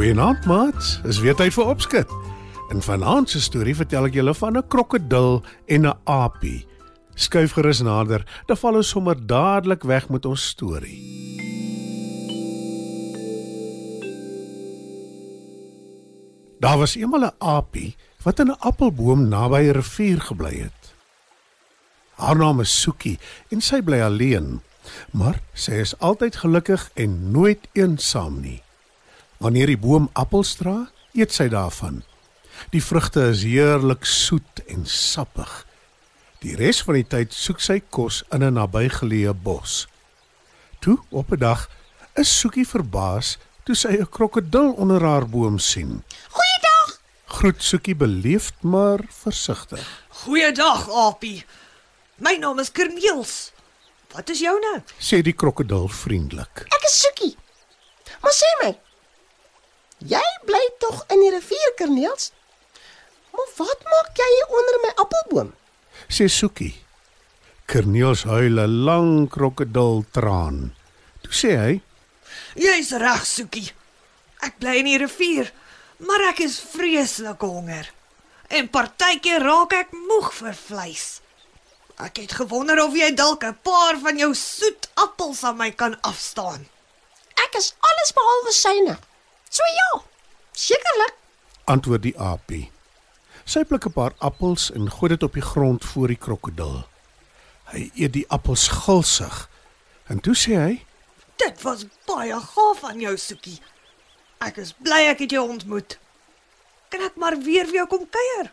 Goeienaand, maats. Is weer tyd vir opskud. In vanaand se storie vertel ek julle van 'n krokodil en 'n aapie. Skuif gerus nader, dan val ons sommer dadelik weg met ons storie. Daar was eendag 'n aapie wat in 'n appelboom naby 'n rivier gebly het. Haar naam is Soekie en sy bly alleen, maar sy is altyd gelukkig en nooit eensaam nie. Wanneer die boom appels dra, eet sy daarvan. Die vrugte is heerlik soet en sappig. Die res van die tyd soek sy kos in 'n nabygeleë bos. Toe op 'n dag is Soekie verbaas toe sy 'n krokodil onder haar boom sien. Goeiedag. Groet Soekie beleefd maar versigtig. Goeiedag, Apie. My naam is Kerniels. Wat is joune? sê die krokodil vriendelik. Ek is Soekie. Maar sê my, jy bly tog in die rivier Kerniels? Maar wat maak jy hier onder my appelboom? Sê Soekie. Kerniels huil 'n lang krokodiltraan. Toe sê hy: Jy's reg, Soekie. Ek bly in die rivier, maar ek is vreeslik honger. En partykeer raak ek moeg vir vleis. Ek het gewonder of jy dalk 'n paar van jou soet appels aan my kan afstaan. Ek is alles behalwe syne. So ja, sekerlik. antwoord die aapie. Sy pluk 'n paar appels en gooi dit op die grond voor die krokodil. Hy eet die appels gulsig. En toe sê hy: Dit was baie gaaf van jou, Soekie. Ek is bly ek het jou ontmoet. Kan ek maar weer vir jou kom kuier?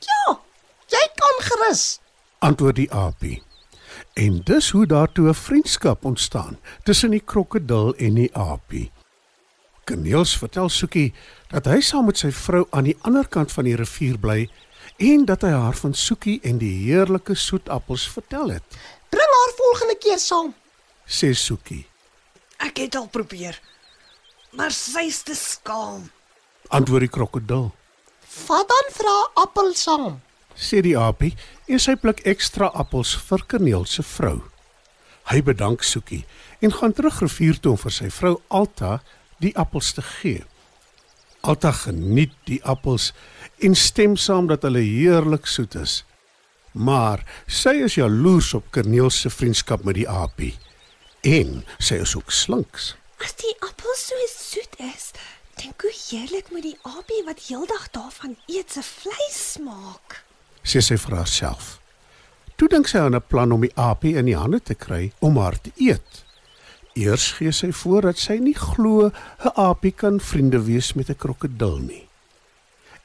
Ja, jy kan gerus. antwoord die aapie. En dis hoe daartoe 'n vriendskap ontstaan tussen die krokodil en die aapie. Kaneels vertel Soekie dat hy saam met sy vrou aan die ander kant van die rivier bly en dat hy haar van Soekie en die heerlike soetappels vertel het. Bring haar volgende keer saam. Sê Soekie. Ek het al probeer. Maar sy's te skaam. Antwoord die krokodil. Vat dan vra appel saam. Sê die aapie en sy pluk ekstra appels vir Kaneel se vrou. Hy bedank Soekie en gaan terug rivier toe om vir sy vrou Alta die appels te gee. Alta geniet die appels en stem saam dat hulle heerlik soet is. Maar sy is jaloers op Kaneel se vriendskap met die aapie. En sy is ook slinks. As die appel so soet is, dink hoe heerlik moet die aapie wat heeldag daarvan eet se vleis smaak. sê sy vir haarself. Toe dink sy aan 'n plan om die aapie in die hande te kry om haar te eet. Eers gee sy voor dat sy nie glo 'n aapie kan vriende wees met 'n krokodil nie.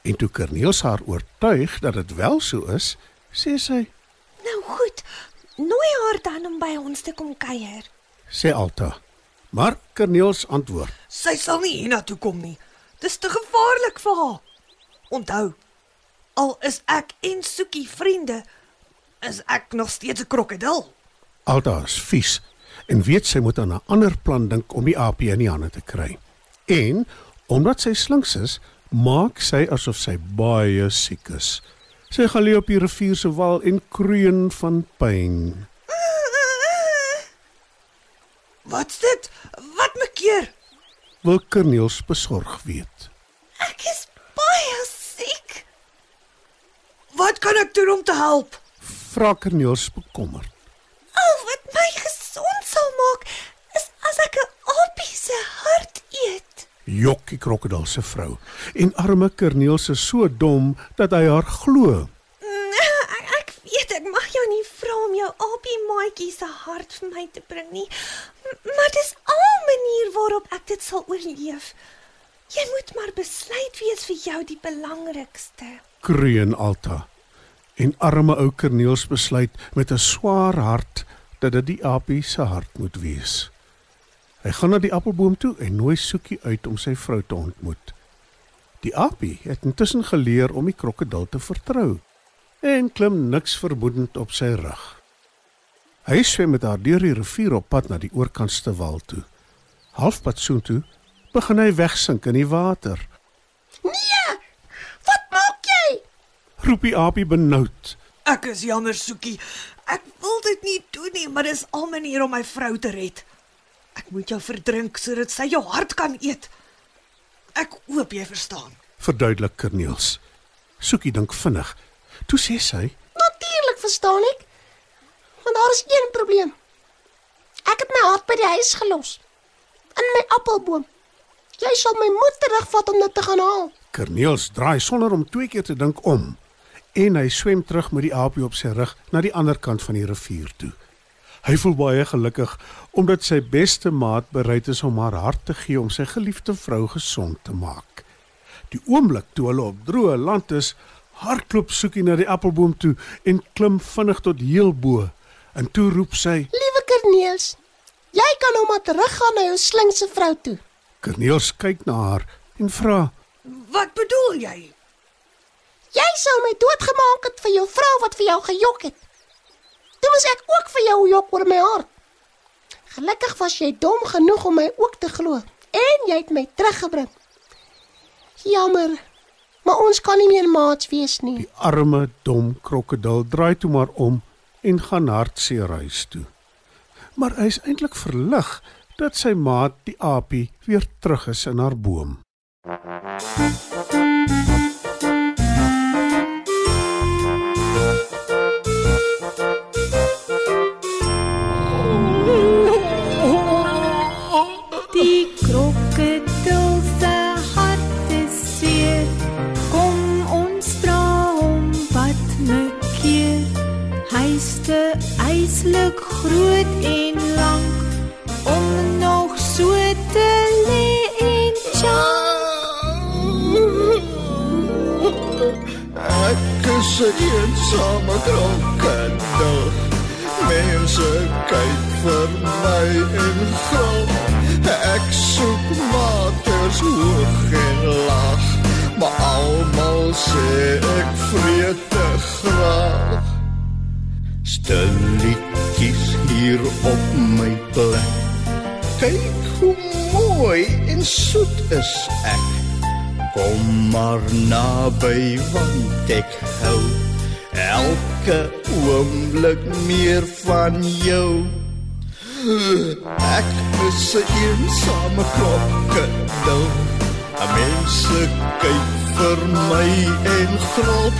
En toe Kerniels haar oortuig dat dit wel so is, sê sy, Nou goed, nooi haar dan om by ons te kom kuier. sê Alta. Maar Kerniels antwoord: Sy sal nie hiernatoe kom nie. Dis te gevaarlik vir haar. Onthou, al is ek en Soekie vriende, is ek nog steeds 'n krokodil. Alta is vies en weet sy moet aan 'n ander plan dink om die aapie in die hande te kry. En omdat sy slinks is, maak sy asof sy baie siek is. Sy gaan lê op die rivier se wal en kreun van pyn. Wat's dit? Wat maak keer? Wil Kerniels besorg weet. Ek is baie siek. Wat kan ek doen om te help? Vra Kerniels bekommerd. Al wat my gesond sal maak, is as ek 'n aapie se hart eet. Jok die krokodil se vrou en arme Kerniels is so dom dat hy haar glo. Ek, ek weet ek mag jou nie vra om jou aapie maatjie se hart vir my te bring nie. Maar dis al manier waarop ek dit sal oorleef. Jy moet maar besluit wie is vir jou die belangrikste. Kreun Alta. En arme ou Kerniels besluit met 'n swaar hart dat dit die aapie se hart moet wees. Hy gaan na die appelboom toe en nooi Soekie uit om sy vrou te ontmoet. Die aapie het intussen geleer om die krokodil te vertrou en klim niks vermoedend op sy rug. Hy swem met haar deur die rivier op pad na die oorkantste wal toe. Halfpad soontoe begin hy wegsink in die water. Nee! Wat maak jy? Roep die aapie benoud. Ek is jammer, Soekie. Ek wil dit nie doen nie, maar dis al 'n manier om my vrou te red. Ek moet jou verdrink sodat sy jou hart kan eet. Ek hoop jy verstaan. Verduidelik Corneels. Soekie dink vinnig. Toe sê sy: Natuurlik verstaan ek. Want daar is een probleem. Ek het my hart by die huis gelos. In my appelboom. Jy sal my moet terugvat om dit te gaan haal. Corneels draai sonder om twee keer te dink om en hy swem terug met die aapie op sy rug na die ander kant van die rivier toe. Hy voel baie gelukkig omdat sy beste maat bereid is om haar hart te gee om sy geliefde vrou gesond te maak. Die oomblik toe hulle op droë land is, hardloop Soekie na die appelboom toe en klim vinnig tot heel bo. En toe roep sy: Liewe Corneels, jy kan nou maar teruggaan na jou slinkse vrou toe. Corneels kyk na haar en vra: Wat bedoel jy? Jy sou my doodgemaak het vir jou vrou wat vir jou gejok het. Toe moes ek ook vir jou jok oor my hart. Gelukkig was jy dom genoeg om my ook te glo en jy het my teruggebring. Jammer, maar ons kan nie meer maats wees nie. Die arme dom krokodil draai toe maar om en gaan hartseer huis toe. Maar hy is eintlik verlig dat sy maat die aapie weer terug is in haar boom. Die te eislik groot en lank om nog so te lê en Ek is 'n eensame krokodil. Mense kyk vir my en gril. Is ek. Kom maar naby want ek hou elke oomblik meer van jou. Ek is 'n eensame krokodil. Mense kyk vir my en grop.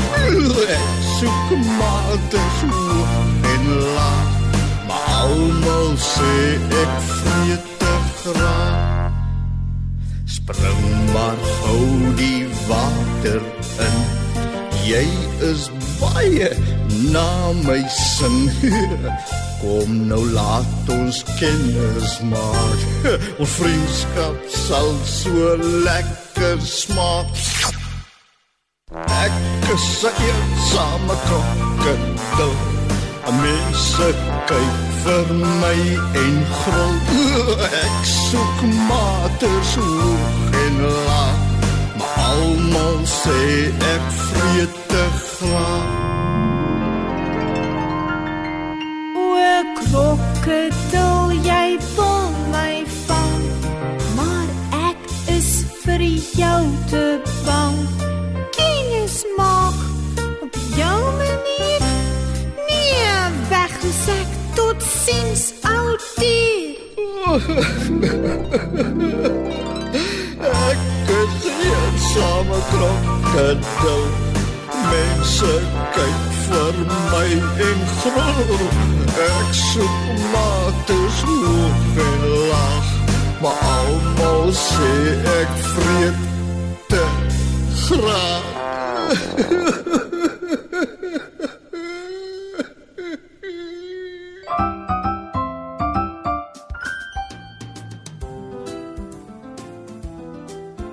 Ek soek maters hoog en laag, maar almal sê ek vreet te graag. Spring maar gou die water in. Jy is baie na my sin. Kom nou laat ons kennis maak. Ons vriendskap sal so lekker smaak. Ek is 'n eensame krokodil. Mense kyk vir my en gril. Ek soek maters hoog en laag, maar almal sê ek vreet te graag. O krokodil, jy wil my vang, maar ek is vir jou te Ek is 'n eensame krokodil. Mense kyk vir my en gril. Ek soek maters hoog en laag, maar almal sê ek vreet te graag.